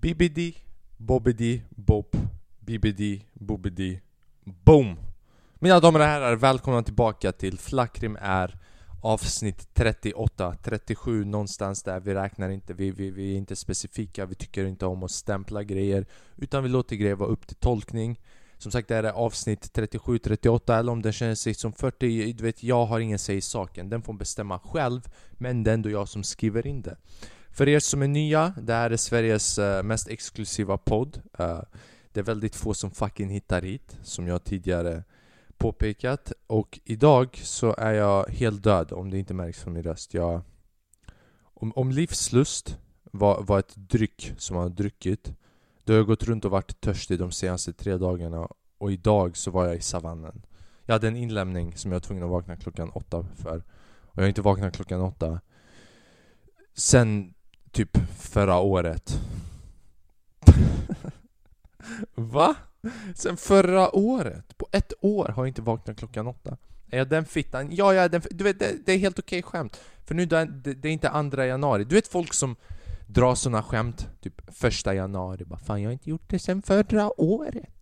Bibidi, Bobbidi, Bob, Bibidi, Bobbidi, Boom! Mina damer och herrar, välkomna tillbaka till Flackrim är avsnitt 38, 37 någonstans där. Vi räknar inte, vi, vi, vi är inte specifika, vi tycker inte om att stämpla grejer utan vi låter grejer vara upp till tolkning. Som sagt, det här är avsnitt 37, 38 eller om det känns sig som 40, du vet, jag har ingen säg i saken. Den får bestämma själv, men det är ändå jag som skriver in det. För er som är nya, det här är Sveriges eh, mest exklusiva podd. Eh, det är väldigt få som fucking hittar hit, som jag tidigare påpekat. Och idag så är jag helt död, om det inte märks från min röst. Jag, om, om livslust var, var ett dryck som man har druckit, då har jag gått runt och varit törstig de senaste tre dagarna. Och idag så var jag i savannen. Jag hade en inlämning som jag var tvungen att vakna klockan åtta för. Och jag har inte vaknat klockan åtta sen typ förra året. Va? Sen förra året? På ett år har jag inte vaknat klockan åtta. Är jag den fittan? Ja, jag är den Du vet, det, det är helt okej okay skämt. För nu det, det är inte andra januari. Du vet folk som drar såna skämt, typ första januari. Bara, Fan, jag har inte gjort det sen förra året.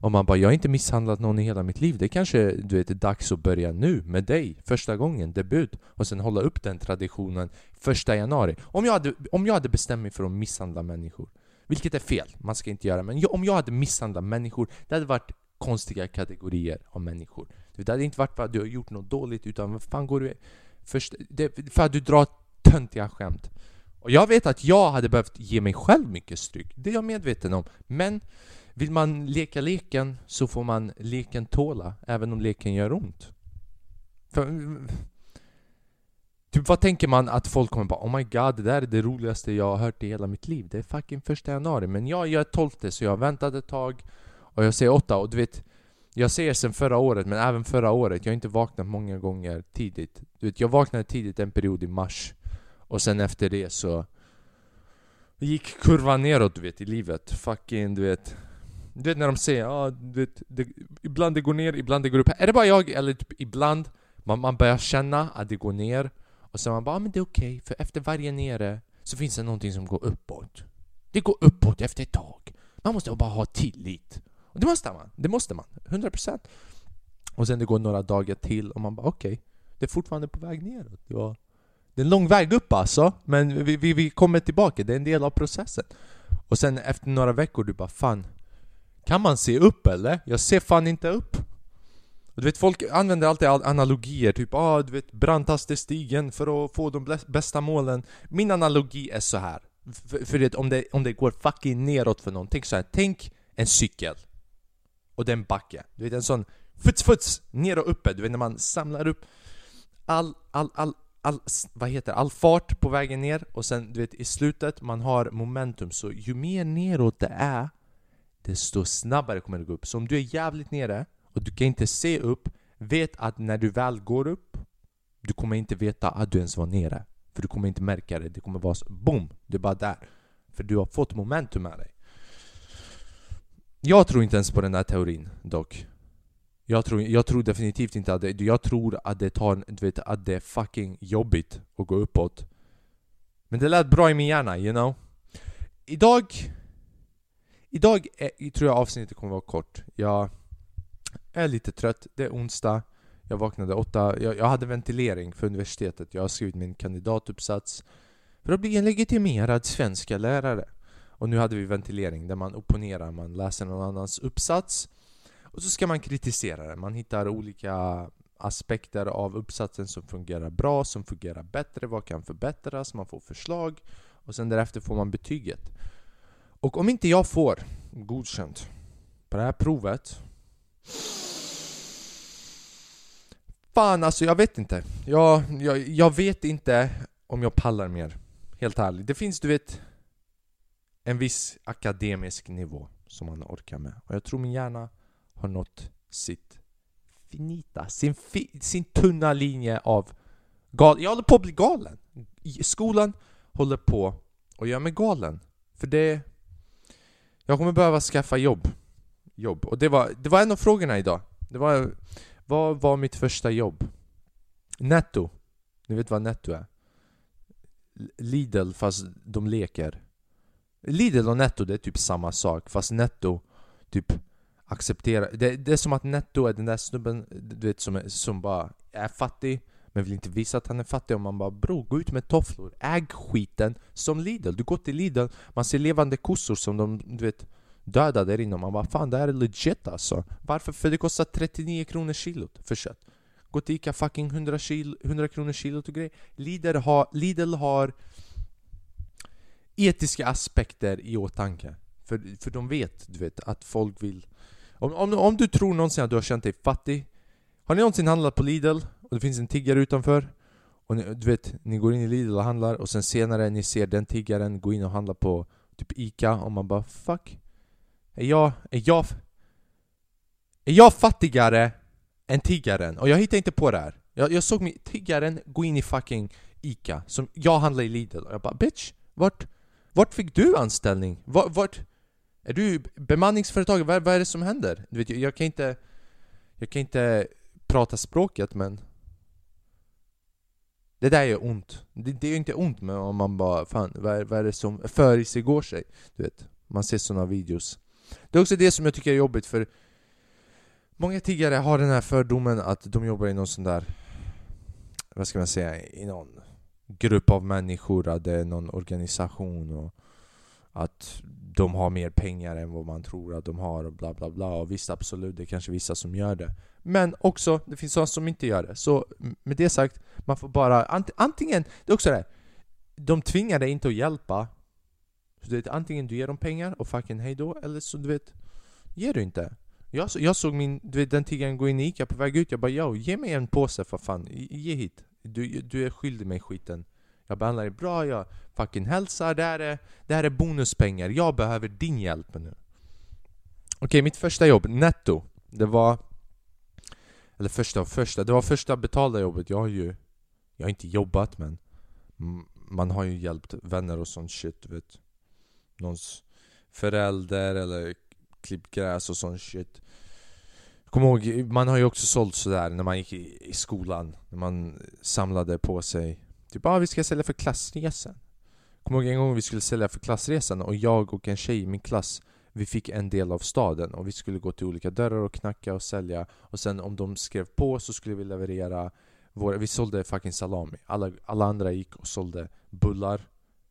Och man bara, jag har inte misshandlat någon i hela mitt liv. Det kanske du vet, är dags att börja nu med dig, första gången, debut. Och sen hålla upp den traditionen första januari. Om jag hade, om jag hade bestämt mig för att misshandla människor, vilket är fel, man ska inte göra men om jag hade misshandlat människor, det hade varit konstiga kategorier av människor. Det hade inte varit för att du har gjort något dåligt, utan vad fan går du... Först, det, för att du drar töntiga skämt. Och jag vet att jag hade behövt ge mig själv mycket stryk, det är jag medveten om. Men vill man leka leken så får man leken tåla, även om leken gör ont. För, typ vad tänker man att folk kommer bara Oh my god, det där är det roligaste jag har hört i hela mitt liv. Det är fucking första januari. Men ja, jag är tolfte så jag har väntat ett tag och jag säger åtta och du vet jag ser sen förra året, men även förra året, jag har inte vaknat många gånger tidigt. Du vet, jag vaknade tidigt en period i mars. Och sen efter det så gick kurvan neråt du vet i livet. Fucking du vet du vet när de säger ah, du vet, det, ibland det går ner, ibland det går upp. Är det bara jag eller typ ibland man, man börjar känna att det går ner och sen man bara ah, men det är okej okay, för efter varje nere så finns det någonting som går uppåt. Det går uppåt efter ett tag. Man måste bara ha tillit. Och det måste man. Det måste man. 100%. Och sen det går några dagar till och man bara okej, okay, det är fortfarande på väg neråt. Det, var, det är en lång väg upp alltså, men vi, vi, vi kommer tillbaka. Det är en del av processen. Och sen efter några veckor du bara fan kan man se upp eller? Jag ser fan inte upp. Du vet folk använder alltid analogier, typ ah, du vet brantaste stigen för att få de bästa målen. Min analogi är så här. För, för det, om, det, om det går fucking neråt för någon, tänk så här. tänk en cykel. Och det är en backe. Du vet en sån futs futs, ner och uppe. Du vet när man samlar upp all, all, all, all, vad heter all fart på vägen ner och sen du vet i slutet man har momentum så ju mer neråt det är desto snabbare kommer det gå upp. Så om du är jävligt nere och du kan inte se upp, vet att när du väl går upp, du kommer inte veta att du ens var nere. För du kommer inte märka det, det kommer vara så, boom, du är bara där. För du har fått momentum med dig. Jag tror inte ens på den där teorin dock. Jag tror, jag tror definitivt inte att det, jag tror att det tar, du vet, att det är fucking jobbigt att gå uppåt. Men det lät bra i min hjärna, you know? Idag Idag är, tror jag avsnittet kommer vara kort. Jag är lite trött, det är onsdag. Jag vaknade åtta, jag, jag hade ventilering för universitetet. Jag har skrivit min kandidatuppsats för att bli en legitimerad svenska lärare. Och nu hade vi ventilering där man opponerar, man läser någon annans uppsats och så ska man kritisera den. Man hittar olika aspekter av uppsatsen som fungerar bra, som fungerar bättre, vad kan förbättras, man får förslag och sen därefter får man betyget. Och om inte jag får godkänt på det här provet Fan alltså, jag vet inte. Jag, jag, jag vet inte om jag pallar mer. Helt ärligt. Det finns, du vet, en viss akademisk nivå som man orkar med. Och jag tror min hjärna har nått sitt finita, sin, fi, sin tunna linje av gal Jag håller på att bli galen. Skolan håller på att göra mig galen. För det jag kommer behöva skaffa jobb. Jobb. Och det var, det var en av frågorna idag. Det var, vad var mitt första jobb? Netto. Ni vet vad netto är? Lidl fast de leker. Lidl och Netto det är typ samma sak fast Netto typ accepterar det, det är som att Netto är den där snubben du vet som, är, som bara är fattig men vill inte visa att han är fattig och man bara bror gå ut med tofflor, äg skiten som Lidl. Du går till Lidl, man ser levande kossor som de du vet döda där inne och man bara fan det här är legit alltså. Varför? För det kostar 39 kronor kilot för kött. Gå till Ica fucking 100, kilo, 100 kronor kilot och grejer. Lidl har, Lidl har etiska aspekter i åtanke. För, för de vet, du vet, att folk vill... Om, om, om du tror någonsin att du har känt dig fattig Har ni någonsin handlat på Lidl och det finns en tiggare utanför och ni, du vet, ni går in i Lidl och handlar och sen senare ni ser den tiggaren gå in och handla på typ Ica och man bara Fuck Är jag, är jag Är jag fattigare än tiggaren? Och jag hittar inte på det här Jag, jag såg mig, tiggaren gå in i fucking Ica som jag handlar i Lidl och jag bara Bitch, vart vart fick du anställning? Vart, vart är du bemanningsföretag? Vad, vad är det som händer? Du vet, jag kan inte Jag kan inte prata språket men det där gör ont Det, det är ju inte ont men om man bara Fan, vad är, vad är det som för sig går sig? Du vet, man ser sådana videos Det är också det som jag tycker är jobbigt för Många tiggare har den här fördomen att de jobbar i någon sån där Vad ska man säga? I någon grupp av människor, att det är någon organisation och att de har mer pengar än vad man tror att de har och bla bla bla. Och visst absolut, det är kanske vissa som gör det. Men också, det finns sådana som inte gör det. Så med det sagt, man får bara antingen, det är också det de tvingar dig inte att hjälpa. Så du vet, antingen du ger dem pengar och fucking hejdå, eller så du vet, ger du inte. Jag, jag såg min, du vet den tiggaren gå in i Ica på väg ut, jag bara yo, ge mig en påse för fan, ge hit. Du, du är skyldig mig skiten. Jag behandlar dig bra, jag fucking hälsar. Det här är, det här är bonuspengar. Jag behöver din hjälp nu. Okej, mitt första jobb, netto. Det var... Eller första och första. Det var första betalda jobbet. Jag har ju... Jag har inte jobbat men... Man har ju hjälpt vänner och sånt shit, du vet. Någons förälder eller klippt gräs och sånt shit. Kom ihåg, man har ju också sålt sådär när man gick i, i skolan. När man samlade på sig Typ ah, vi ska sälja för klassresan. Kom ihåg en gång vi skulle sälja för klassresan och jag och en tjej i min klass vi fick en del av staden och vi skulle gå till olika dörrar och knacka och sälja och sen om de skrev på så skulle vi leverera våra, vi sålde fucking salami. Alla, alla andra gick och sålde bullar,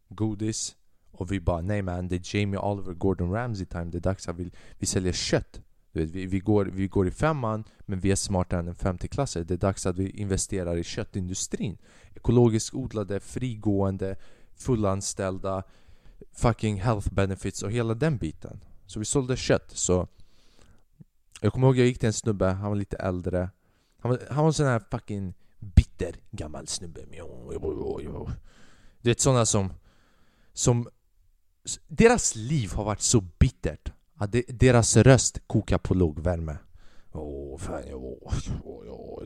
godis och vi bara nej man, det är Jamie Oliver, Gordon Ramsay time, det är dags att vi, vi säljer kött. Vet, vi, vi, går, vi går i femman, men vi är smartare än en femteklassare. Det är dags att vi investerar i köttindustrin. Ekologiskt odlade, frigående, fullanställda, fucking health benefits och hela den biten. Så vi sålde kött. Så jag kommer ihåg jag gick till en snubbe, han var lite äldre. Han var, han var en sån här fucking bitter gammal snubbe. Du vet såna som... Som... Deras liv har varit så bittert att de, deras röst kokar på låg värme. Oh, fan, oh, oh,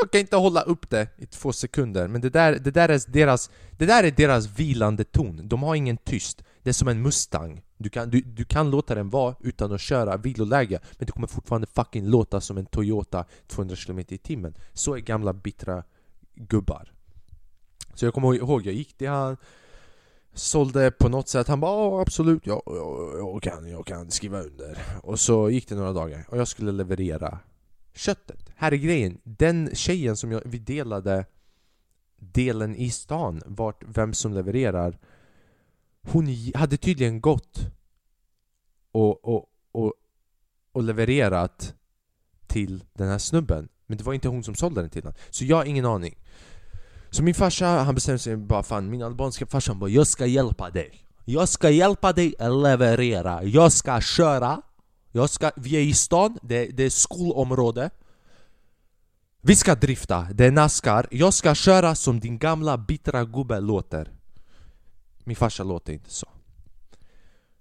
jag kan inte hålla upp det i två sekunder, men det där, det där, är, deras, det där är deras vilande ton. De har ingen tyst. Det är som en Mustang. Du kan, du, du kan låta den vara utan att köra viloläge, men det kommer fortfarande fucking låta som en Toyota 200 km i timmen. Så är gamla bittra gubbar. Så jag kommer ihåg, jag gick till han sålde på något sätt, han bara ja absolut, jag, jag, jag, kan, jag kan skriva under. Och så gick det några dagar och jag skulle leverera köttet. Här är grejen, den tjejen som jag, vi delade delen i stan, vart, vem som levererar Hon hade tydligen gått och, och, och, och levererat till den här snubben. Men det var inte hon som sålde den till honom. Så jag har ingen aning. Så min farsa, han bestämde sig bara fan, min albanska farsa bara Jag ska hjälpa dig. Jag ska hjälpa dig att leverera. Jag ska köra jag ska, Vi är i stan, det, det är skolområde. Vi ska drifta, det är Nascar Jag ska köra som din gamla bittra gubbe låter. Min farsa låter inte så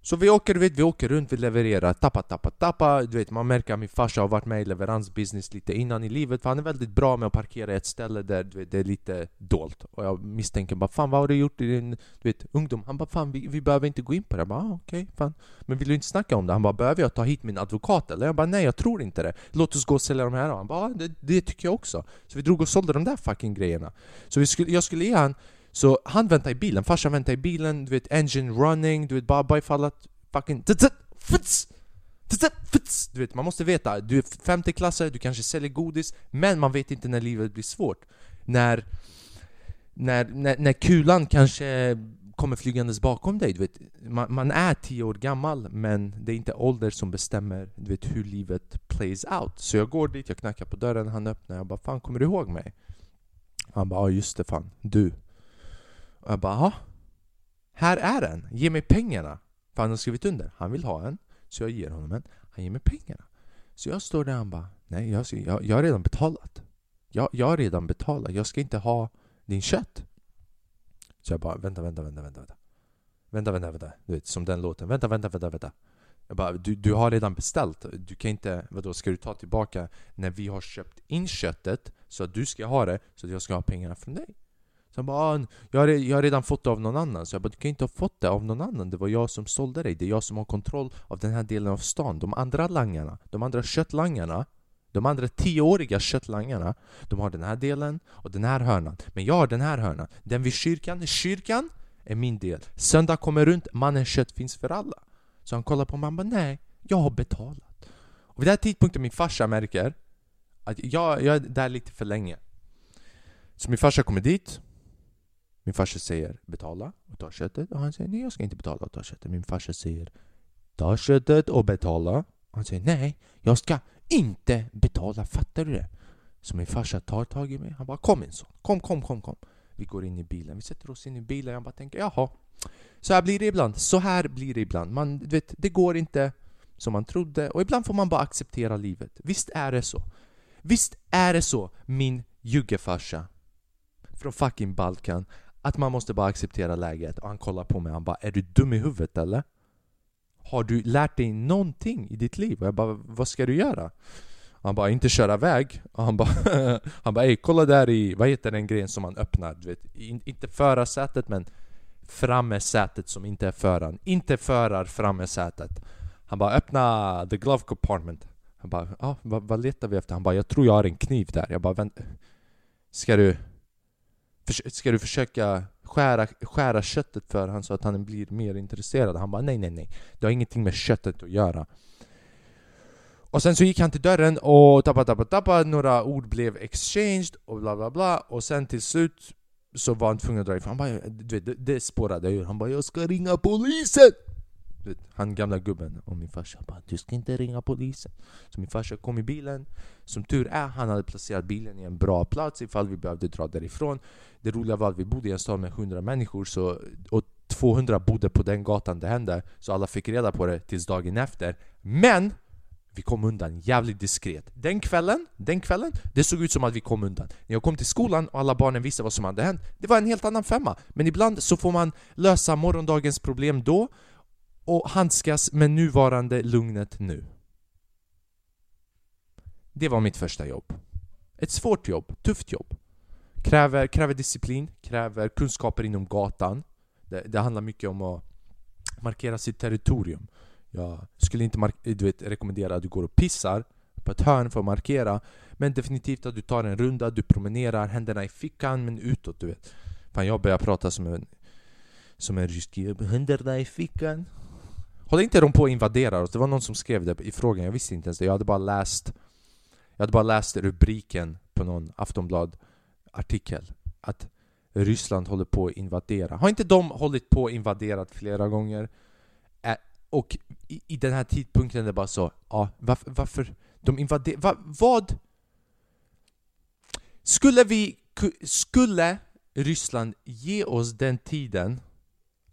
så vi åker, vet, vi åker runt, vi levererar, tappa, tappa, tappa. Du vet, man märker att min farsa har varit med i leveransbusiness lite innan i livet För han är väldigt bra med att parkera i ett ställe där vet, det är lite dolt. Och jag misstänker bara Fan vad har du gjort i din du vet, ungdom? Han bara Fan vi, vi behöver inte gå in på det. Jag bara ah, okej, okay, fan. Men vill du inte snacka om det? Han bara Behöver jag ta hit min advokat eller? Jag bara Nej jag tror inte det. Låt oss gå och sälja de här Han bara ah, det, det tycker jag också. Så vi drog och sålde de där fucking grejerna. Så vi skulle, jag skulle ge han så han väntar i bilen, farsan väntar i bilen, du vet engine running, du vet bara, bara ifall att fucking... Du vet, man måste veta, du är femteklassare, du kanske säljer godis, men man vet inte när livet blir svårt. När, när, när, när kulan kanske kommer flygandes bakom dig. Du vet, man, man, är tio år gammal, men det är inte ålder som bestämmer du vet, hur livet plays out. Så jag går dit, jag knackar på dörren, han öppnar, jag bara 'Fan, kommer du ihåg mig?' Han bara 'Ja just det fan, du' Och jag bara 'Ja, här är den, ge mig pengarna' För han har skrivit under, han vill ha en, så jag ger honom en, han ger mig pengarna Så jag står där och han bara 'Nej, jag, jag, jag har redan betalat' jag, jag har redan betalat, jag ska inte ha din kött' Så jag bara vänta, vänta, vänta, vänta, vänta. Vänta, vänta, vänta. Du vet, som den låten. Vänta, vänta, vänta, vänta. Jag bara, du, du har redan beställt. Du kan inte, vadå, ska du ta tillbaka när vi har köpt in köttet så att du ska ha det, så att jag ska ha pengarna från dig? Så han bara, ah, jag har, jag har redan fått det av någon annan. Så jag bara, du kan inte ha fått det av någon annan. Det var jag som sålde dig. Det är jag som har kontroll av den här delen av stan. De andra langarna, de andra köttlangarna, de andra tioåriga köttlangarna, de har den här delen och den här hörnan. Men jag har den här hörnan. Den vid kyrkan, kyrkan är min del. Söndag kommer runt, mannens kött finns för alla. Så han kollar på mig och bara nej, jag har betalat. Och vid den här tidpunkten min farsa märker att jag, jag är där lite för länge. Så min farsa kommer dit. Min farsa säger betala och ta köttet. Och han säger nej, jag ska inte betala och ta köttet. Min farsa säger ta köttet och betala. Och han säger nej, jag ska inte betala, fattar du det? Så min farsa tar tag i mig, han bara kom min son, kom, kom, kom, kom. Vi går in i bilen, vi sätter oss in i bilen, jag bara tänker jaha. Så här blir det ibland, så här blir det ibland. Man, vet, det går inte som man trodde och ibland får man bara acceptera livet. Visst är det så. Visst är det så, min juggefarsa från fucking Balkan, att man måste bara acceptera läget. Och han kollar på mig, han bara är du dum i huvudet eller? Har du lärt dig någonting i ditt liv? Och jag bara, vad ska du göra? Han bara, inte köra väg. Och han bara, han bara, ey kolla där i, vad heter den grejen som man öppnar? Du vet, inte förarsätet men framme sätet som inte är föraren. Inte förar framme sätet. Han bara, öppna the glove compartment. Han bara, ah, vad, vad letar vi efter? Han bara, jag tror jag har en kniv där. Jag bara, vänta. Ska du... Ska du försöka skära, skära köttet för honom så att han blir mer intresserad. Han bara nej, nej, nej. Det har ingenting med köttet att göra. Och sen så gick han till dörren och tappa, tappa, tappa. Några ord blev exchanged och bla bla bla. Och sen till slut så var han tvungen att dra ifrån. Han bara, du vet, det, det spårade ur. Han bara 'Jag ska ringa polisen' vet, Han gamla gubben och min farsa bara 'Du ska inte ringa polisen' Så min farsa kom i bilen Som tur är, han hade placerat bilen i en bra plats ifall vi behövde dra därifrån Det roliga var att vi bodde i en stad med 100 människor så, och 200 bodde på den gatan det hände Så alla fick reda på det tills dagen efter Men! Vi kom undan jävligt diskret. Den kvällen, den kvällen, det såg ut som att vi kom undan. När jag kom till skolan och alla barnen visste vad som hade hänt, det var en helt annan femma. Men ibland så får man lösa morgondagens problem då och handskas med nuvarande lugnet nu. Det var mitt första jobb. Ett svårt jobb, tufft jobb. Kräver, kräver disciplin, kräver kunskaper inom gatan. Det, det handlar mycket om att markera sitt territorium. Jag skulle inte du vet, rekommendera att du går och pissar på ett hörn för att markera Men definitivt att du tar en runda, du promenerar, händerna i fickan men utåt du vet Fan jag börjar prata som en Som en rysk Händerna i fickan Håller inte de på att invadera oss? Det var någon som skrev det i frågan, jag visste inte ens det Jag hade bara läst Jag hade bara läst rubriken på någon Aftonblad-artikel Att Ryssland håller på att invadera Har inte de hållit på att invadera flera gånger? Och i, i den här tidpunkten är det bara så, ja, varför, varför de invaderar, va, vad? Skulle vi, skulle Ryssland ge oss den tiden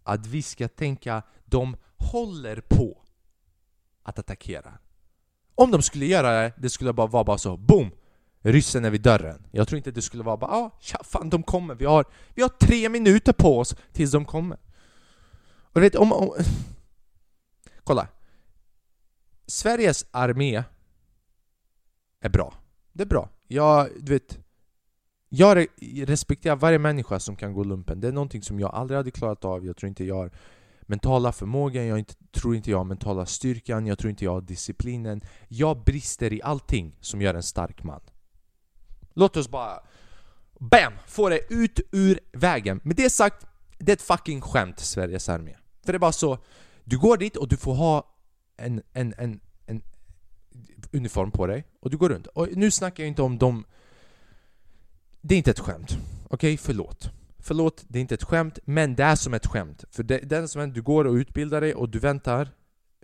att vi ska tänka de håller på att attackera. Om de skulle göra det, det skulle bara vara bara så boom! Ryssen är vid dörren. Jag tror inte det skulle vara bara ah, tja, fan de kommer, vi har, vi har tre minuter på oss tills de kommer. Och du vet, om, om Kolla. Sveriges armé är bra. Det är bra. Jag, du vet, jag respekterar varje människa som kan gå lumpen. Det är någonting som jag aldrig hade klarat av. Jag tror inte jag har mentala förmågan, jag inte, tror inte jag har mentala styrkan, jag tror inte jag har disciplinen. Jag brister i allting som gör en stark man. Låt oss bara BAM! Få det ut ur vägen. Med det sagt, det är ett fucking skämt, Sveriges armé. För det är bara så, du går dit och du får ha en, en, en, en uniform på dig och du går runt. Och nu snackar jag inte om de... Det är inte ett skämt. Okej, okay? förlåt. Förlåt, det är inte ett skämt, men det är som ett skämt. För det, det är som att du går och utbildar dig och du väntar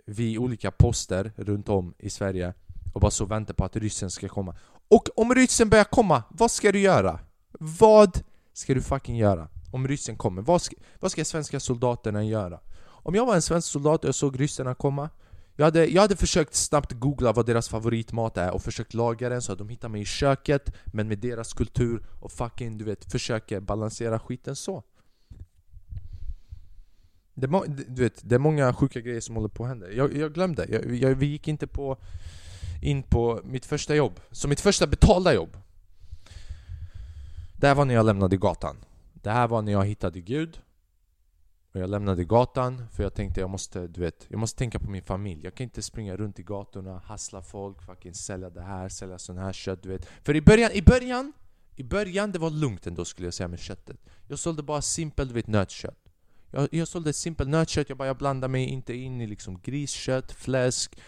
vid olika poster runt om i Sverige och bara så väntar på att ryssen ska komma. Och om ryssen börjar komma, vad ska du göra? Vad ska du fucking göra? Om ryssen kommer, vad ska, vad ska svenska soldaterna göra? Om jag var en svensk soldat och jag såg ryssarna komma jag hade, jag hade försökt snabbt googla vad deras favoritmat är och försökt laga den så att de hittar mig i köket Men med deras kultur och fucking du vet, försöker balansera skiten så. Det, du vet, det är många sjuka grejer som håller på att hända. Jag, jag glömde, jag, jag, vi gick inte på in på mitt första jobb. Så mitt första betalda jobb. Det här var när jag lämnade gatan. Det här var när jag hittade Gud och jag lämnade gatan för jag tänkte jag måste, du vet, jag måste tänka på min familj. Jag kan inte springa runt i gatorna, hassla folk, fucking sälja det här, sälja sån här kött, du vet. För i början, i början, i början det var lugnt ändå skulle jag säga med köttet. Jag sålde bara simpelt, du vet, nötkött. Jag, jag sålde simpelt nötkött, jag bara jag blandade mig inte in i liksom griskött, fläsk,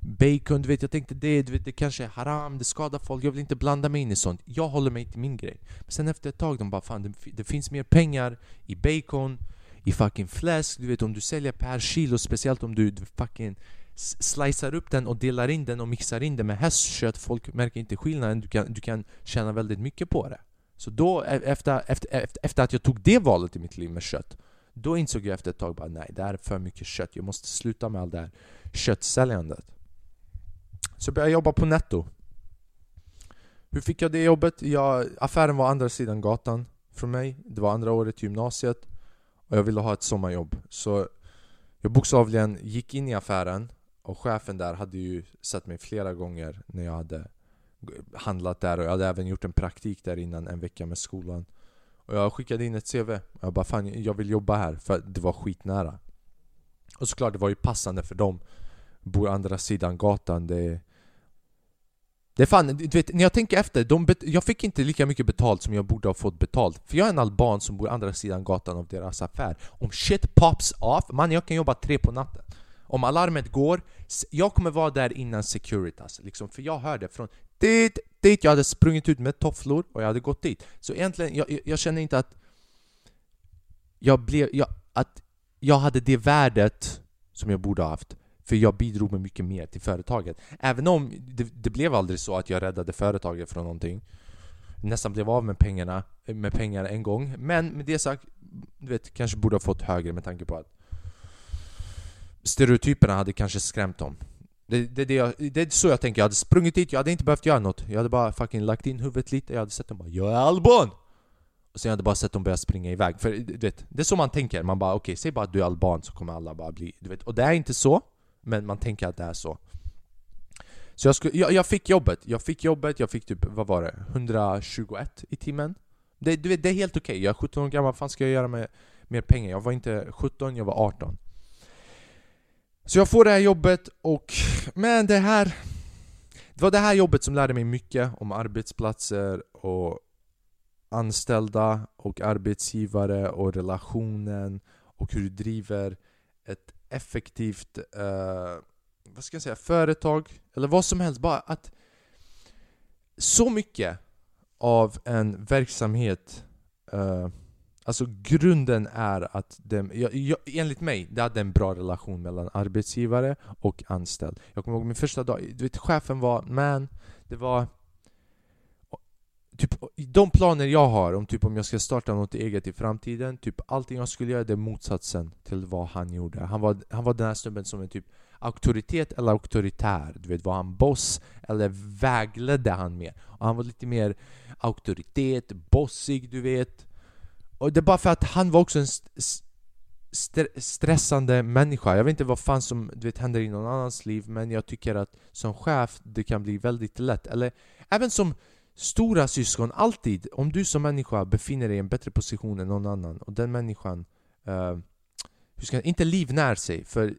bacon, du vet. Jag tänkte det, du vet, det kanske är haram, det skadar folk, jag vill inte blanda mig in i sånt. Jag håller mig till min grej. Men sen efter ett tag, de bara fan det, det finns mer pengar i bacon i fucking fläsk, du vet om du säljer per kilo, speciellt om du, fucking slicear upp den och delar in den och mixar in den med hästkött, folk märker inte skillnaden, du kan, du kan tjäna väldigt mycket på det. Så då, e, efter, efter, efter, efter att jag tog det valet i mitt liv med kött, då insåg jag efter ett tag bara nej, det här är för mycket kött, jag måste sluta med allt det här köttsäljandet. Så började jag jobba på Netto. Hur fick jag det jobbet? Jag, affären var andra sidan gatan från mig, det var andra året i gymnasiet och jag ville ha ett sommarjobb. Så jag bokstavligen gick in i affären och chefen där hade ju sett mig flera gånger när jag hade handlat där och jag hade även gjort en praktik där innan en vecka med skolan. Och jag skickade in ett CV. Jag bara fan, jag vill jobba här för det var skitnära. Och såklart, det var ju passande för dem. Bor andra sidan gatan, det det är fan, du vet, när jag tänker efter, de jag fick inte lika mycket betalt som jag borde ha fått betalt. För jag är en alban som bor andra sidan gatan av deras affär. Om shit pops off, man jag kan jobba tre på natten. Om alarmet går, jag kommer vara där innan Securitas alltså, liksom, För jag hörde från dit, dit, jag hade sprungit ut med tofflor och jag hade gått dit. Så egentligen, jag, jag känner inte att jag blev, jag, att jag hade det värdet som jag borde ha haft för jag bidrog med mycket mer till företaget. Även om det, det, blev aldrig så att jag räddade företaget från någonting. Nästan blev av med pengarna med pengar en gång. Men med det sagt, du vet, kanske borde ha fått högre med tanke på att stereotyperna hade kanske skrämt dem. Det, det, det, jag, det är så jag tänker, jag hade sprungit dit, jag hade inte behövt göra något. Jag hade bara fucking lagt in huvudet lite, jag hade sett dem bara 'Jag är alban!' Och sen hade jag bara sett dem börja springa iväg. För du vet, det är så man tänker, man bara okej, okay, säg bara att du är alban så kommer alla bara bli... Du vet, och det är inte så. Men man tänker att det är så. Så jag, skulle, jag, jag, fick jobbet, jag fick jobbet, jag fick typ, vad var det? 121 i timmen? Det, du vet, det är helt okej, okay. jag är 17 år gammal, vad fan ska jag göra med mer pengar? Jag var inte 17, jag var 18 Så jag får det här jobbet och, men det här Det var det här jobbet som lärde mig mycket om arbetsplatser och anställda och arbetsgivare och relationen och hur du driver ett effektivt eh, vad ska jag säga, företag eller vad som helst. Bara att så mycket av en verksamhet eh, Alltså grunden är att den, jag, jag, enligt mig, det hade en bra relation mellan arbetsgivare och anställd. Jag kommer ihåg min första dag, du vet chefen var man, det var typ, de planer jag har om typ om jag ska starta något eget i framtiden Typ allting jag skulle göra det är motsatsen till vad han gjorde. Han var, han var den här snubben som är typ auktoritet eller auktoritär. Du vet, var han boss eller vägledde han mer? Och han var lite mer auktoritet, bossig du vet. Och det är bara för att han var också en st st stressande människa. Jag vet inte vad fan som du vet, händer i någon annans liv Men jag tycker att som chef det kan bli väldigt lätt. Eller även som Stora syskon, alltid, om du som människa befinner dig i en bättre position än någon annan och den människan uh, hur ska, inte livnär sig, för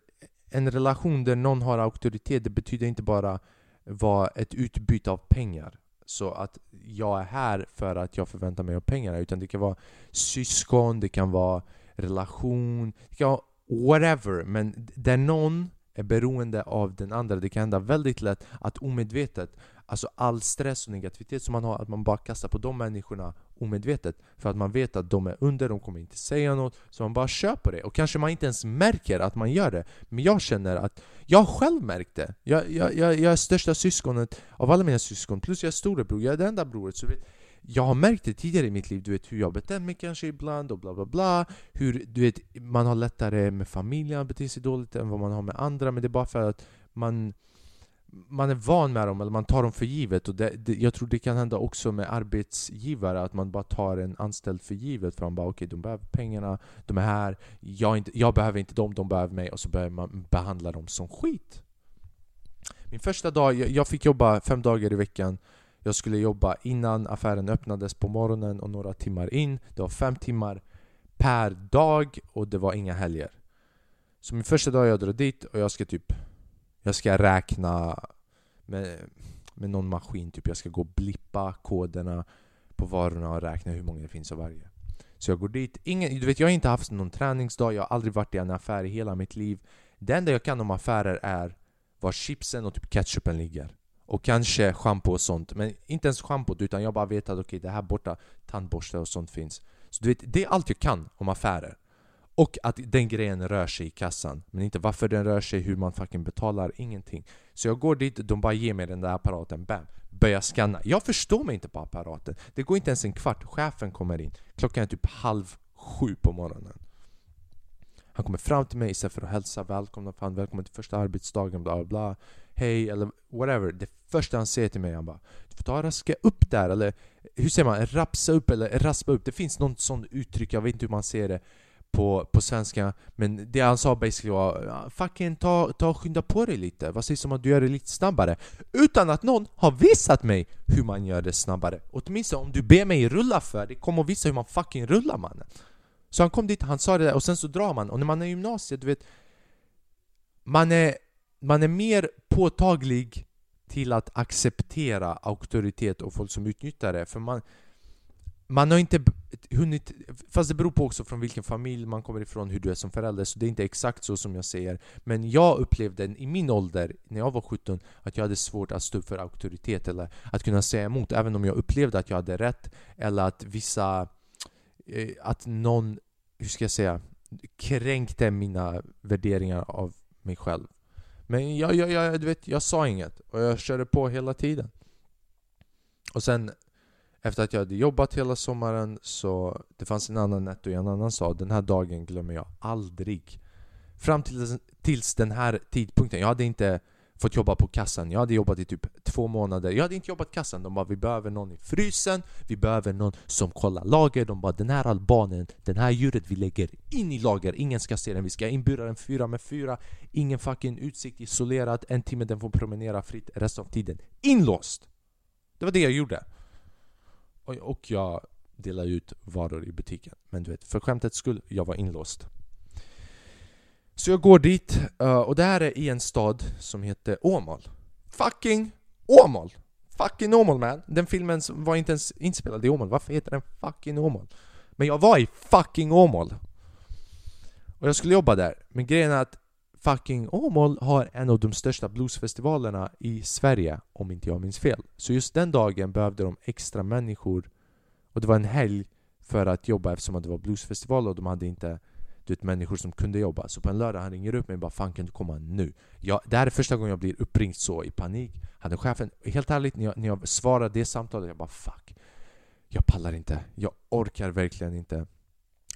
en relation där någon har auktoritet det betyder inte bara vara ett utbyte av pengar så att jag är här för att jag förväntar mig av pengarna utan det kan vara syskon, det kan vara relation, det kan vara whatever men där någon är beroende av den andra. Det kan hända väldigt lätt att omedvetet, alltså all stress och negativitet som man har, att man bara kastar på de människorna omedvetet. För att man vet att de är under, de kommer inte säga något. Så man bara kör på det. Och kanske man inte ens märker att man gör det. Men jag känner att jag har själv märkt det. Jag, jag, jag, jag är största syskonet av alla mina syskon, plus jag är storebror, jag är det enda broret. Så vet, jag har märkt det tidigare i mitt liv, du vet hur jag betett mig kanske ibland och bla bla bla Hur du vet, man har lättare med familjen att bete sig dåligt än vad man har med andra Men det är bara för att man man är van med dem, eller man tar dem för givet. Och det, det, Jag tror det kan hända också med arbetsgivare, att man bara tar en anställd för givet. För man bara okej, okay, de behöver pengarna, de är här. Jag, inte, jag behöver inte dem, de behöver mig. Och så börjar man behandla dem som skit. Min första dag, jag, jag fick jobba fem dagar i veckan. Jag skulle jobba innan affären öppnades på morgonen och några timmar in. Det var fem timmar per dag och det var inga helger. Så min första dag jag drar dit och jag ska typ jag ska räkna med, med någon maskin, typ jag ska gå och blippa koderna på varorna och räkna hur många det finns av varje. Så jag går dit, ingen, du vet jag har inte haft någon träningsdag, jag har aldrig varit i en affär i hela mitt liv. Det enda jag kan om affärer är var chipsen och typ ketchupen ligger. Och kanske schampo och sånt, men inte ens schampot utan jag bara vet att okej, okay, det här borta tandborste och sånt finns. Så du vet, det är allt jag kan om affärer. Och att den grejen rör sig i kassan. Men inte varför den rör sig, hur man fucking betalar, ingenting. Så jag går dit, de bara ger mig den där apparaten, bam! Börjar scanna. Jag förstår mig inte på apparaten. Det går inte ens en kvart, chefen kommer in. Klockan är typ halv sju på morgonen. Han kommer fram till mig istället för att hälsa välkomna, fan välkommen till första arbetsdagen, bla bla hej eller whatever. Det första han säger till mig, han bara Du får ta och raska upp där, eller hur säger man? Rapsa upp eller raspa upp. Det finns något sånt uttryck, jag vet inte hur man säger det på, på svenska Men det han sa basically var Fucking ta, ta och skynda på dig lite, vad sägs om att du gör det lite snabbare? Utan att någon har visat mig hur man gör det snabbare Åtminstone om du ber mig rulla för det kom och visa hur man fucking rullar mannen Så han kom dit, han sa det där och sen så drar man Och när man är i gymnasiet, du vet Man är man är mer påtaglig till att acceptera auktoritet och folk som utnyttjar det. För man, man har inte hunnit... Fast det beror på också från vilken familj man kommer ifrån, hur du är som förälder, så det är inte exakt så som jag säger. Men jag upplevde i min ålder, när jag var 17, att jag hade svårt att stå upp för auktoritet eller att kunna säga emot, även om jag upplevde att jag hade rätt. Eller att vissa... Eh, att någon, hur ska jag säga, kränkte mina värderingar av mig själv. Men jag, jag, jag, du vet, jag sa inget och jag körde på hela tiden. Och sen efter att jag hade jobbat hela sommaren så det fanns en annan netto i en annan stad. Den här dagen glömmer jag aldrig. Fram till, tills den här tidpunkten. Jag hade inte fått jobba på kassan. Jag hade jobbat i typ två månader. Jag hade inte jobbat kassan. De bara vi behöver någon i frysen, vi behöver någon som kollar lager. De bara den här albanen, den här djuret vi lägger in i lager. Ingen ska se den. Vi ska inbura den fyra med fyra. Ingen fucking utsikt, isolerad. En timme den får promenera fritt resten av tiden. Inlåst! Det var det jag gjorde. Och, jag delade ut varor i butiken. Men du vet, för skämtets skull, jag var inlåst. Så jag går dit, eh, och det här är i en stad som heter Åmål Fucking Åmål! Fucking Åmål man! Den filmen var inte ens inspelad i Åmål, varför heter den fucking Åmål? Men jag var i fucking Åmål! Och jag skulle jobba där, men grejen är att fucking Åmål har en av de största bluesfestivalerna i Sverige, om inte jag minns fel. Så just den dagen behövde de extra människor, och det var en helg för att jobba eftersom det var bluesfestival och de hade inte du vet, människor som kunde jobba. Så på en lördag han ringer upp mig och bara 'Fan kan du komma nu?' Jag, det här är första gången jag blir uppringd så i panik. Hade chefen, helt ärligt, när jag, när jag svarade det samtalet, jag bara 'Fuck' Jag pallar inte, jag orkar verkligen inte.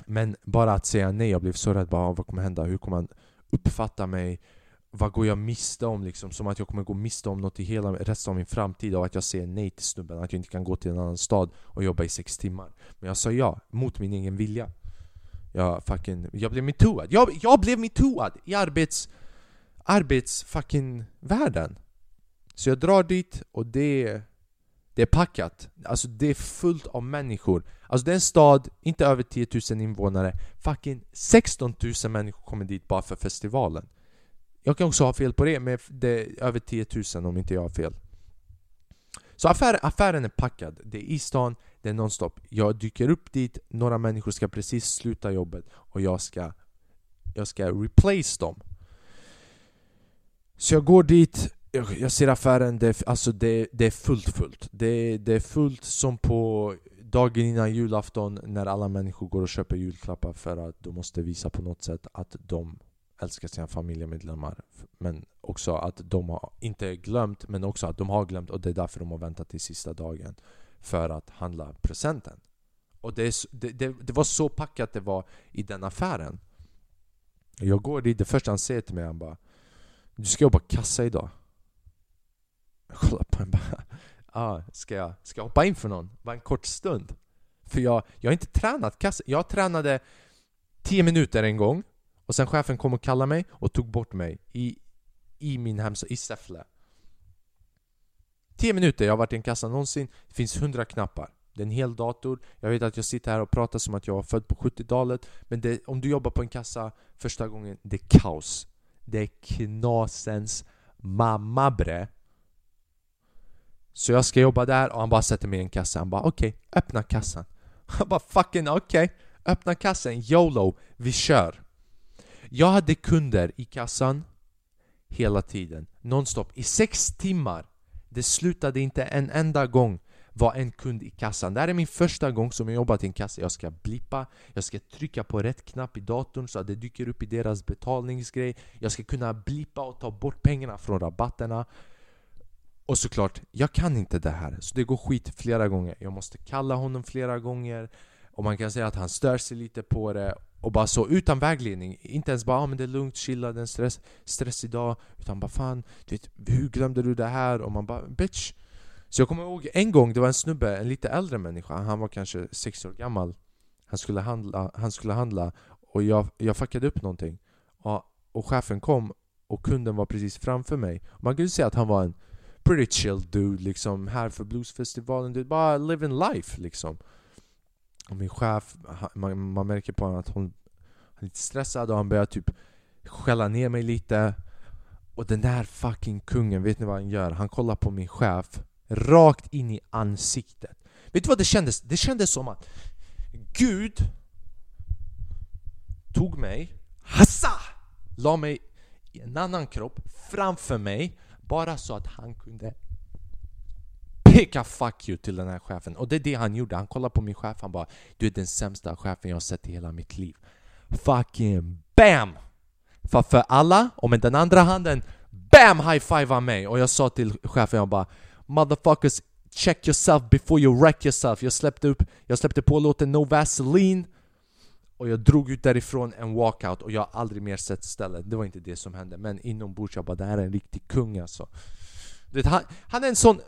Men bara att säga nej, jag blev så rädd. Bara, vad kommer hända? Hur kommer han uppfatta mig? Vad går jag miste om? Liksom, som att jag kommer gå miste om något i hela resten av min framtid av att jag säger nej till snubben. Att jag inte kan gå till en annan stad och jobba i sex timmar. Men jag sa ja, mot min egen vilja. Jag fucking, jag blev metooad. Jag, jag blev metooad i arbets... Arbets fucking världen. Så jag drar dit och det... Det är packat. Alltså det är fullt av människor. Alltså det är en stad, inte över 10 000 invånare. Fucking 16 000 människor kommer dit bara för festivalen. Jag kan också ha fel på det, men det är över 10 000 om inte jag har fel. Så affär, affären är packad, det är i stan, det är nonstop. Jag dyker upp dit, några människor ska precis sluta jobbet och jag ska, jag ska replace dem. Så jag går dit, jag, jag ser affären, det, alltså det, det är fullt fullt. Det, det är fullt som på dagen innan julafton när alla människor går och köper julklappar för att de måste visa på något sätt att de älskar sina familjemedlemmar. Men också att de har inte glömt, men också att de har glömt och det är därför de har väntat till sista dagen för att handla presenten. Och det, det, det, det var så packat det var i den affären. Jag går dit, det första han säger till mig han bara Du ska jobba kassa idag. Jag kollar på honom bara ah, ska, jag, ska jag hoppa in för någon? Bara en kort stund. För jag, jag har inte tränat kassa. Jag tränade 10 minuter en gång och sen chefen kom och kallade mig och tog bort mig i, i min hemstad, i Säffle. 10 minuter, jag har varit i en kassa någonsin. Det finns 100 knappar. Det är en hel dator. Jag vet att jag sitter här och pratar som att jag var född på 70-talet. Men det, om du jobbar på en kassa första gången, det är kaos. Det är knasens mamma bre. Så jag ska jobba där och han bara sätter mig i en kassa. Han bara okej, okay, öppna kassan. Han bara fucking okej, okay. öppna kassan, YOLO, vi kör. Jag hade kunder i kassan hela tiden, nonstop, i sex timmar. Det slutade inte en enda gång var en kund i kassan. Det här är min första gång som jag jobbat i en kassa. Jag ska blippa, jag ska trycka på rätt knapp i datorn så att det dyker upp i deras betalningsgrej. Jag ska kunna blippa och ta bort pengarna från rabatterna. Och såklart, jag kan inte det här. Så det går skit flera gånger. Jag måste kalla honom flera gånger. Och man kan säga att han stör sig lite på det. Och bara så, utan vägledning. Inte ens bara ah, men det är lugnt, chilla, det är en stress, stress idag. Utan bara fan, du vet, hur glömde du det här? Och man bara bitch. Så jag kommer ihåg en gång, det var en snubbe, en lite äldre människa. Han var kanske sex år gammal. Han skulle handla, han skulle handla och jag, jag fuckade upp någonting. Och, och chefen kom och kunden var precis framför mig. Man kunde säga att han var en pretty chill dude liksom här för bluesfestivalen, dude, bara living life liksom. Och min chef, man, man märker på honom att hon är lite stressad och han börjar typ skälla ner mig lite. Och den där fucking kungen, vet ni vad han gör? Han kollar på min chef rakt in i ansiktet. Vet du vad det kändes? Det kändes som att Gud tog mig, hassa! La mig i en annan kropp framför mig bara så att han kunde peka 'fuck you' till den här chefen. Och det är det han gjorde. Han kollade på min chef han bara Du är den sämsta chefen jag har sett i hela mitt liv. Fucking BAM! För, för alla, och med den andra handen BAM! High-five mig! Och jag sa till chefen, jag bara Motherfuckers, check yourself before you wreck yourself. Jag släppte upp, jag släppte på låten No Vaseline och jag drog ut därifrån en walkout och jag har aldrig mer sett stället. Det var inte det som hände. Men inombords, jag bara det här är en riktig kung alltså. Du vet, han, han är en sån...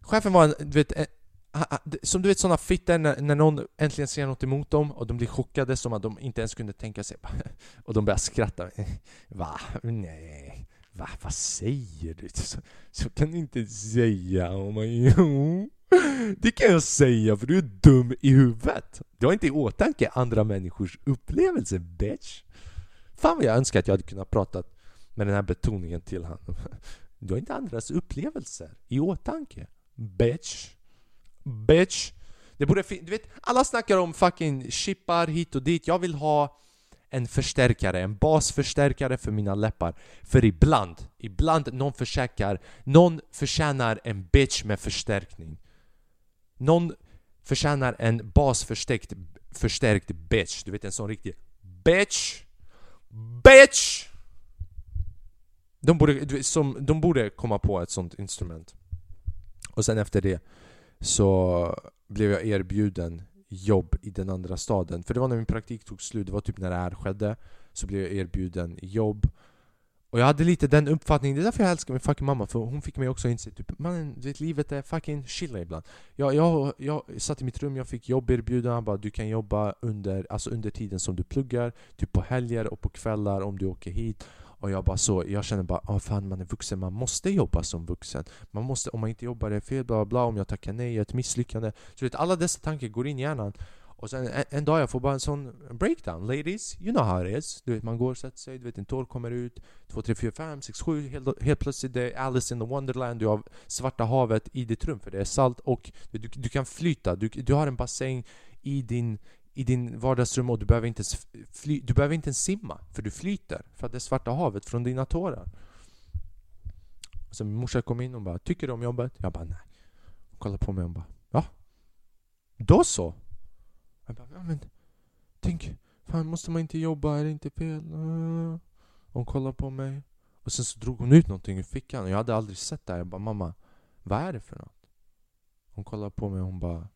Chefen var en, du vet, eh, en, som du vet sådana fitter när, när någon äntligen säger något emot dem och de blir chockade som att de inte ens kunde tänka sig och de börjar skratta. Va? Nej. Va? Vad säger du? Så, så kan du inte säga. Oh my. Oh. Det kan jag säga för du är dum i huvudet. Du har inte i åtanke andra människors upplevelse, bitch. Fan vad jag önskar att jag hade kunnat prata med den här betoningen till honom. Du har inte andras upplevelser i åtanke, bitch. Bitch. Det borde du vet, alla snackar om fucking chippar hit och dit. Jag vill ha en förstärkare, en basförstärkare för mina läppar. För ibland, ibland någon försäkrar, någon förtjänar en bitch med förstärkning. Någon förtjänar en basförstärkt förstärkt bitch. Du vet en sån riktig bitch. Bitch! De borde, som, de borde komma på ett sånt instrument. Och sen efter det så blev jag erbjuden jobb i den andra staden. För det var när min praktik tog slut, det var typ när det här skedde. Så blev jag erbjuden jobb. Och jag hade lite den uppfattningen, det är därför jag älskar min fucking mamma för hon fick mig också inse typ mannen, vet, livet är fucking chilla ibland. Jag, jag, jag satt i mitt rum, jag fick jobberbjudanden. bara du kan jobba under, alltså under tiden som du pluggar Typ på helger och på kvällar om du åker hit. Och jag bara så, jag känner bara ah, fan man är vuxen, man måste jobba som vuxen. Man måste, om man inte jobbar det är fel, bla bla, om jag tackar nej, jag är ett misslyckande. Så vet, alla dessa tankar går in i hjärnan. Och sen en, en, dag jag får bara en sån breakdown. Ladies, you know how it is. Du vet, man går och sätter sig, du vet en tår kommer ut. 2, 3, 4, 5, 6, 7. Helt, helt plötsligt det är Alice in the Wonderland. Du har Svarta havet i ditt rum för det är salt och du, du kan flyta. Du, du har en bassäng i din, i din vardagsrum och du behöver, inte fly, du behöver inte ens simma. För du flyter. För att det är Svarta havet från dina tårar. Så min morsa kom in och bara 'Tycker du om jobbet?' Jag bara 'Nej' Hon kollade på mig och bara 'Ja' Då så! Jag bara, ja men tänk, fan måste man inte jobba? Är det inte fel? Ah. Hon kollade på mig och sen så drog hon ut någonting ur fickan och jag hade aldrig sett det här. Jag bara, mamma, vad är det för något? Hon kollade på mig och hon bara,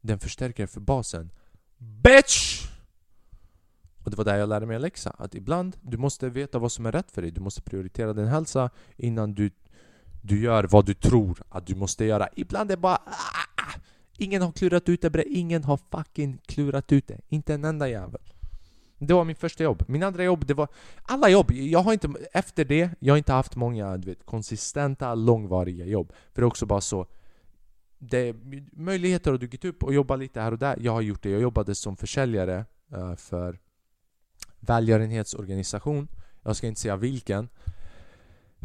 den förstärkare för basen. BITCH! Och det var där jag lärde mig en läxa. Att ibland, du måste veta vad som är rätt för dig. Du måste prioritera din hälsa innan du, du gör vad du tror att du måste göra. Ibland är det bara ah, Ingen har klurat ut det bre. Ingen har fucking klurat ut det. Inte en enda jävel. Det var min första jobb. Min andra jobb, det var... Alla jobb! Jag har inte... Efter det, jag har inte haft många du vet, konsistenta, långvariga jobb. För det är också bara så... Det, möjligheter har dykt upp och jobba lite här och där. Jag har gjort det. Jag jobbade som försäljare eh, för välgörenhetsorganisation. Jag ska inte säga vilken.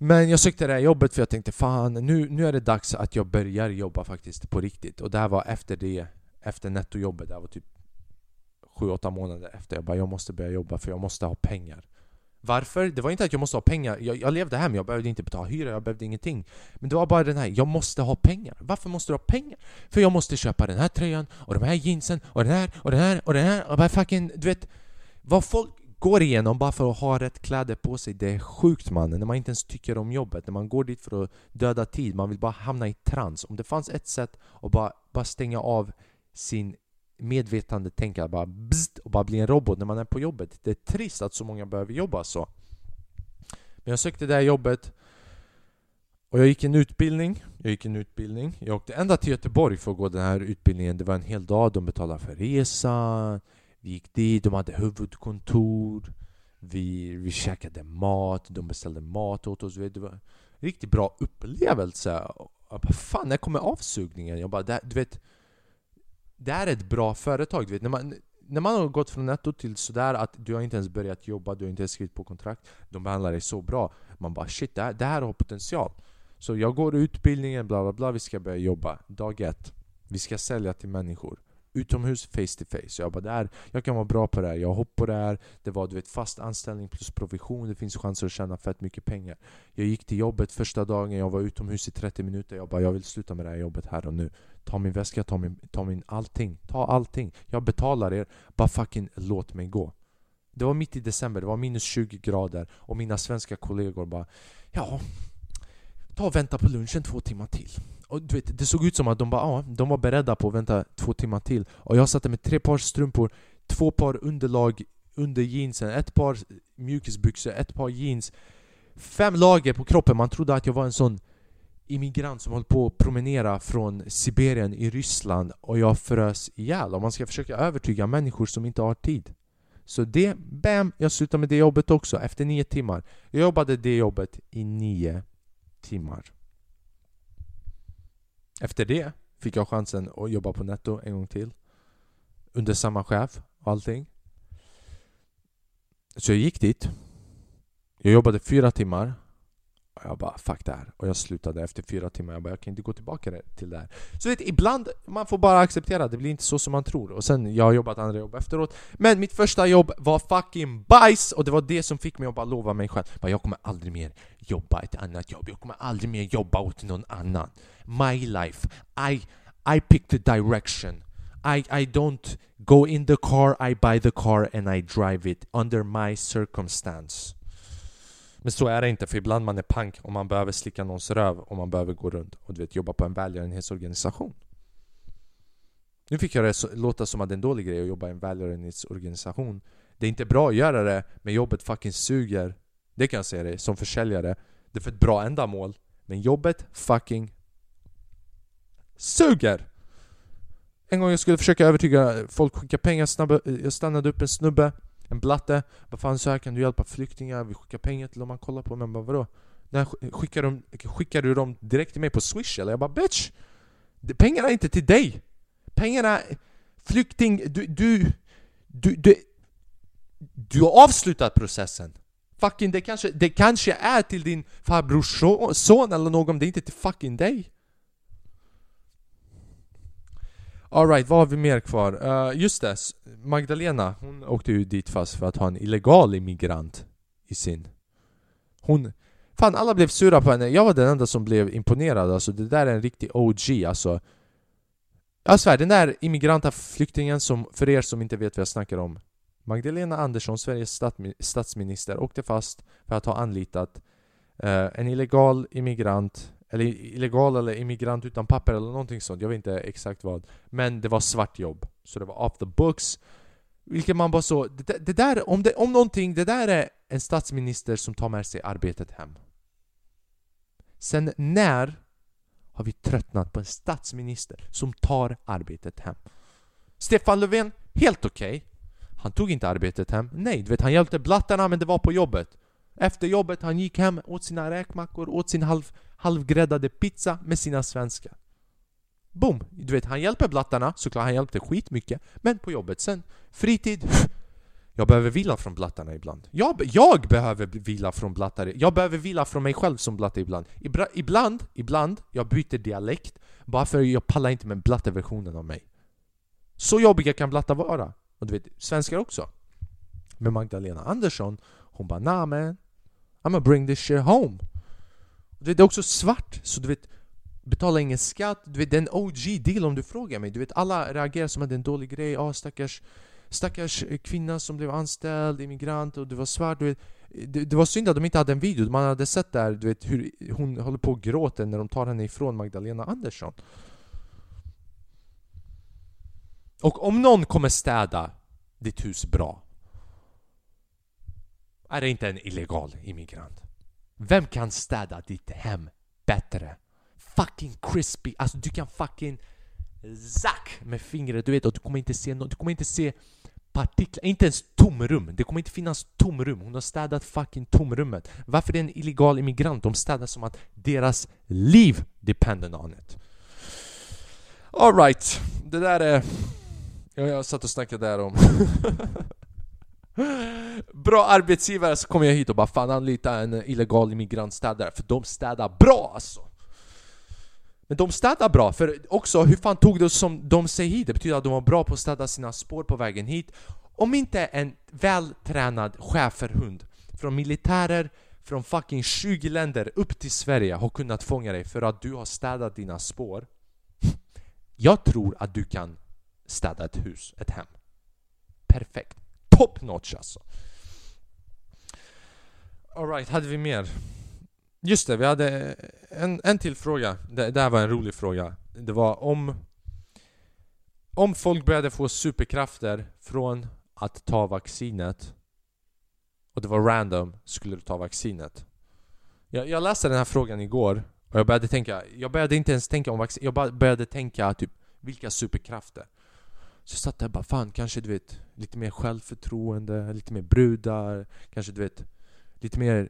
Men jag sökte det här jobbet för jag tänkte fan, nu, nu är det dags att jag börjar jobba faktiskt på riktigt. Och det här var efter det, efter nettojobbet. Det här var typ 7-8 månader efter. Jag bara, jag måste börja jobba för jag måste ha pengar. Varför? Det var inte att jag måste ha pengar. Jag, jag levde hem, jag behövde inte betala hyra, jag behövde ingenting. Men det var bara den här, jag måste ha pengar. Varför måste du ha pengar? För jag måste köpa den här tröjan, och de här jeansen, och den här, och den här, och den här. Och bara fucking, du vet. Vad folk går igenom bara för att ha rätt kläder på sig. Det är sjukt mannen, när man inte ens tycker om jobbet. När man går dit för att döda tid, man vill bara hamna i trans. Om det fanns ett sätt att bara, bara stänga av sin medvetande tänka bara bzzt, och bara bli en robot när man är på jobbet. Det är trist att så många behöver jobba så. Men jag sökte det här jobbet och jag gick en utbildning, jag gick en utbildning. Jag åkte ända till Göteborg för att gå den här utbildningen. Det var en hel dag, de betalade för resan vi gick dit, de hade huvudkontor Vi, vi käkade mat, de beställde mat åt oss Det var en riktigt bra upplevelse. Jag bara, Fan, när kommer avsugningen? Jag bara, det, du vet Det här är ett bra företag, du vet när man, när man har gått från netto till sådär att du har inte ens börjat jobba, du har inte ens skrivit på kontrakt De behandlar dig så bra. Man bara shit, det här, det här har potential. Så jag går utbildningen, bla bla bla, vi ska börja jobba. Dag ett. Vi ska sälja till människor utomhus face to face. Jag bara, där, jag kan vara bra på det här, jag hoppar på det här. Det var du vet, fast anställning plus provision, det finns chanser att tjäna fett mycket pengar. Jag gick till jobbet första dagen, jag var utomhus i 30 minuter. Jag bara, jag vill sluta med det här jobbet här och nu. Ta min väska, ta min, ta min allting. Ta allting. Jag betalar er, bara fucking låt mig gå. Det var mitt i december, det var minus 20 grader och mina svenska kollegor bara Ja, ta och vänta på lunchen två timmar till. Och du vet, det såg ut som att de, bara, ah, de var beredda på att vänta två timmar till. Och jag satte med tre par strumpor, två par underlag under jeansen, ett par mjukisbyxor, ett par jeans. Fem lager på kroppen, man trodde att jag var en sån immigrant som höll på att promenera från Sibirien i Ryssland och jag frös ihjäl. Och man ska försöka övertyga människor som inte har tid. Så det, bam! Jag slutade med det jobbet också efter nio timmar. Jag jobbade det jobbet i nio timmar. Efter det fick jag chansen att jobba på Netto en gång till. Under samma chef och allting. Så jag gick dit. Jag jobbade fyra timmar. Och jag bara fuck det här. Och jag slutade efter fyra timmar. Jag bara jag kan inte gå tillbaka till det här. Så vet, ibland man får bara acceptera. Det blir inte så som man tror. Och sen jag har jobbat andra jobb efteråt. Men mitt första jobb var fucking bajs! Och det var det som fick mig att bara lova mig själv. Bara, jag kommer aldrig mer jobba ett annat jobb. Jag kommer aldrig mer jobba åt någon annan. My life. I, I pick the direction. I, I don't go in the car, I buy the car and I drive it under my circumstance. Men så är det inte, för ibland man är pank och man behöver slicka någons röv och man behöver gå runt och du vet, jobba på en välgörenhetsorganisation. Nu fick jag det låta som att det är en dålig grej att jobba i en välgörenhetsorganisation. Det är inte bra att göra det, men jobbet fucking suger. Det kan jag säga dig, som försäljare. Det är för ett bra ändamål. Men jobbet fucking suger! En gång jag skulle försöka övertyga folk skicka pengar, snabba, jag stannade upp en snubbe en blatte. Vad fan så här kan du hjälpa flyktingar? Vi skickar pengar till dem. Man kollar på mig. bara vadå? När skickar, de, skickar du dem direkt till mig på swish eller? Jag bara bitch! Pengarna är inte till dig! Pengarna... Flykting, du, du, du, du, du har avslutat processen. Fucking det kanske, det kanske är till din farbrors son eller någon, det är inte till fucking dig. Alright, vad har vi mer kvar? Uh, just det, Magdalena, hon åkte ju dit fast för att ha en illegal immigrant i sin... Hon... Fan, alla blev sura på henne. Jag var den enda som blev imponerad. Alltså, det där är en riktig OG. Alltså, jag svär, den där immigranta flyktingen som, för er som inte vet vad jag snackar om. Magdalena Andersson, Sveriges statsminister, åkte fast för att ha anlitat uh, en illegal immigrant eller illegal eller immigrant utan papper eller någonting sånt. Jag vet inte exakt vad. Men det var svart jobb. Så det var off the books. Vilket man bara så, det, det där, om, det, om någonting, det där är en statsminister som tar med sig arbetet hem. Sen när har vi tröttnat på en statsminister som tar arbetet hem? Stefan Löfven, helt okej. Okay. Han tog inte arbetet hem. Nej, du vet han hjälpte blattarna men det var på jobbet. Efter jobbet han gick hem, åt sina räkmackor, åt sin halv, halvgräddade pizza med sina svenskar. Boom! Du vet, han hjälper blattarna, såklart han hjälpte skitmycket. Men på jobbet sen, fritid. Jag behöver vila från blattarna ibland. Jag, jag behöver vila från blattare. Jag behöver vila från mig själv som blatte ibland. Ibra, ibland, ibland, jag byter dialekt bara för att jag pallar inte med blatteversionen av mig. Så jobbiga kan blattar vara. Och du vet, svenskar också. Med Magdalena Andersson, hon bara nah man, I'm gonna bring this shit home. Du vet, det är också svart, så du vet Betala ingen skatt, du vet det är en OG-deal om du frågar mig. Du vet alla reagerar som att det är en dålig grej, ah, stackars Stackars eh, kvinna som blev anställd, immigrant och du var svart. Du vet, det, det, var synd att de inte hade en video, man hade sett där du vet hur hon håller på och gråter när de tar henne ifrån Magdalena Andersson. Och om någon kommer städa ditt hus bra är det inte en illegal immigrant. Vem kan städa ditt hem bättre? Fucking crispy, alltså du kan fucking zack med fingret, du vet och du kommer inte se något, du kommer inte se partiklar, inte ens tomrum. Det kommer inte finnas tomrum. Hon har städat fucking tomrummet. Varför är det en illegal immigrant? De städar som att deras liv dependent on it. Alright, det där är... Ja, jag satt och snackade där om... Bra arbetsgivare så kommer jag hit och bara fan anlita en illegal immigrantstädare för de städar bra alltså! Men de städar bra, för också hur fan tog det som de sig hit? Det betyder att de var bra på att städa sina spår på vägen hit Om inte en vältränad schäferhund från militärer från fucking 20 länder upp till Sverige har kunnat fånga dig för att du har städat dina spår Jag tror att du kan städa ett hus, ett hem Perfekt top notch alltså. Alright, hade vi mer? Just det, vi hade en, en till fråga. Det, det här var en rolig fråga. Det var om... Om folk började få superkrafter från att ta vaccinet och det var random, skulle du ta vaccinet? Jag, jag läste den här frågan igår och jag började tänka, jag började inte ens tänka om vaccin, jag började tänka typ vilka superkrafter? Så jag satt där och bara fan, kanske du vet Lite mer självförtroende, lite mer brudar Kanske du vet Lite mer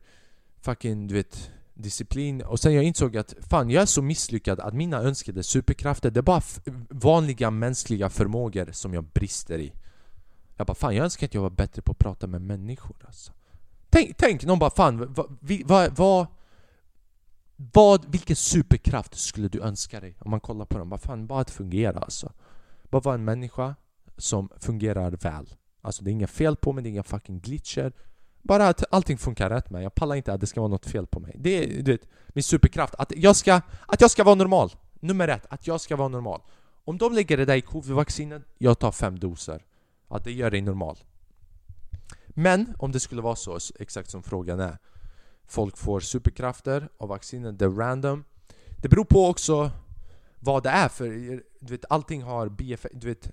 fucking du vet disciplin. Och sen jag insåg att fan jag är så misslyckad att mina önskade superkrafter det är bara vanliga mänskliga förmågor som jag brister i. Jag bara fan jag önskar att jag var bättre på att prata med människor alltså. Tänk, tänk någon bara fan vad, vad, vad, vad, vilken superkraft skulle du önska dig? Om man kollar på dem, bara fan bara att fungera alltså bara vara en människa som fungerar väl. Alltså det är inga fel på mig, det är inga fucking glitcher. Bara att allting funkar rätt med Jag pallar inte att det ska vara något fel på mig. Det är du vet, min superkraft. Att jag, ska, att jag ska vara normal. Nummer ett, att jag ska vara normal. Om de lägger det där i covid-vaccinet, jag tar fem doser. Att det gör dig normal. Men om det skulle vara så, exakt som frågan är. Folk får superkrafter av vaccinet, det är random. Det beror på också vad det är för... Du vet, allting har bieffekt. Du vet,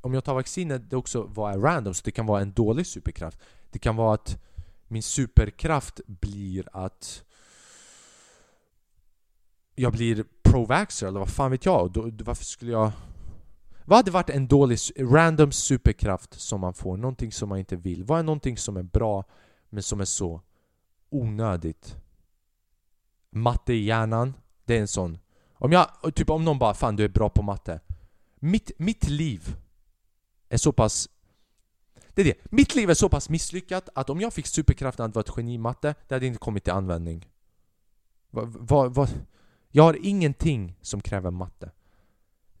om jag tar vaccinet, det också vad är random, så det kan vara en dålig superkraft. Det kan vara att min superkraft blir att jag blir pro-vaxxer, eller vad fan vet jag? Då, varför skulle jag... Vad hade varit en dålig, random superkraft som man får? Någonting som man inte vill. Vad är någonting som är bra, men som är så onödigt? Matte i hjärnan, det är en sån om jag, typ om någon bara 'Fan du är bra på matte' Mitt, mitt liv är så pass... Det är det. Mitt liv är så pass misslyckat att om jag fick superkraften att vara ett geni i matte, det hade inte kommit till användning. Va, va, va, jag har ingenting som kräver matte.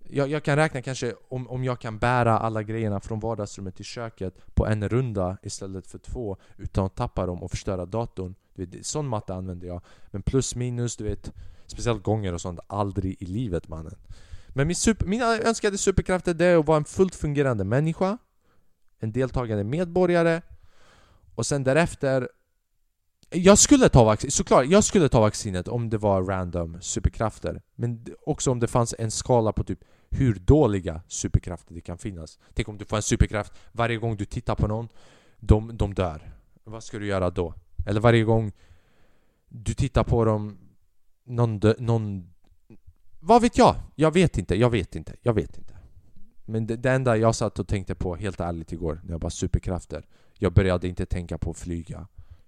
Jag, jag, kan räkna kanske om, om jag kan bära alla grejerna från vardagsrummet till köket på en runda istället för två utan att tappa dem och förstöra datorn. Du vet, sån matte använder jag. Men plus minus, du vet, speciellt gånger och sånt, aldrig i livet mannen. Men min super, mina önskade superkrafter är att vara en fullt fungerande människa, en deltagande medborgare och sen därefter jag skulle ta vaccinet, såklart, jag skulle ta vaccinet om det var random superkrafter Men också om det fanns en skala på typ hur dåliga superkrafter det kan finnas Tänk om du får en superkraft varje gång du tittar på någon De, de dör Vad ska du göra då? Eller varje gång du tittar på dem någon, dö, någon Vad vet jag? Jag vet inte, jag vet inte, jag vet inte Men det, det enda jag satt och tänkte på helt ärligt igår När jag bara superkrafter Jag började inte tänka på att flyga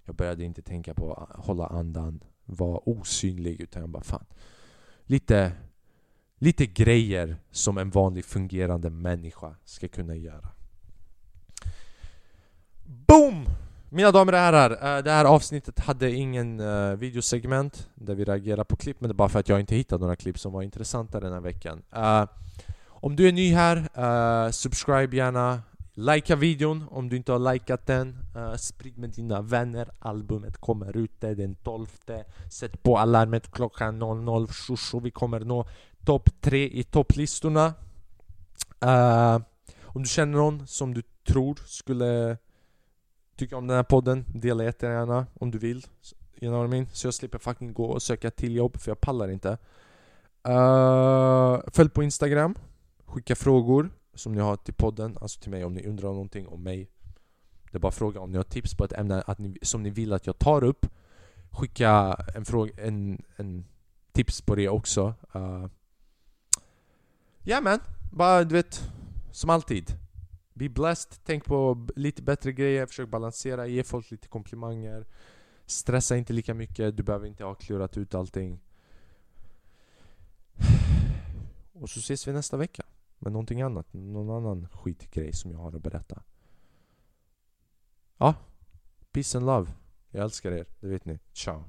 jag började inte tänka på att hålla andan, vara osynlig, utan jag bara fan. Lite, lite grejer som en vanlig fungerande människa ska kunna göra. Boom! Mina damer och herrar, eh, det här avsnittet hade ingen eh, videosegment där vi reagerar på klipp, men det är bara för att jag inte hittade några klipp som var intressanta den här veckan. Eh, om du är ny här, subscribe gärna, Likea videon om du inte har likat den. Uh, sprid med dina vänner. Albumet kommer ute den 12. Sätt på alarmet klockan 00. shushu, vi kommer nå topp 3 i topplistorna. Uh, om du känner någon som du tror skulle Tycker om den här podden, dela jättegärna om du vill. You know what I mean? Så jag slipper fucking gå och söka till jobb, för jag pallar inte. Uh, följ på Instagram, skicka frågor som ni har till podden, alltså till mig om ni undrar någonting om mig. Det är bara fråga om ni har tips på ett ämne att ni, som ni vill att jag tar upp. Skicka en, fråga, en, en tips på det också. Eh, uh, yeah, men, bara du vet, som alltid. Be blessed, tänk på lite bättre grejer, försök balansera, ge folk lite komplimanger. Stressa inte lika mycket, du behöver inte ha klurat ut allting. Och så ses vi nästa vecka. med någonting annat, någon annan skitgrej som jag har att berätta. Ja, peace and love. Jag älskar er, det vet ni. Ciao.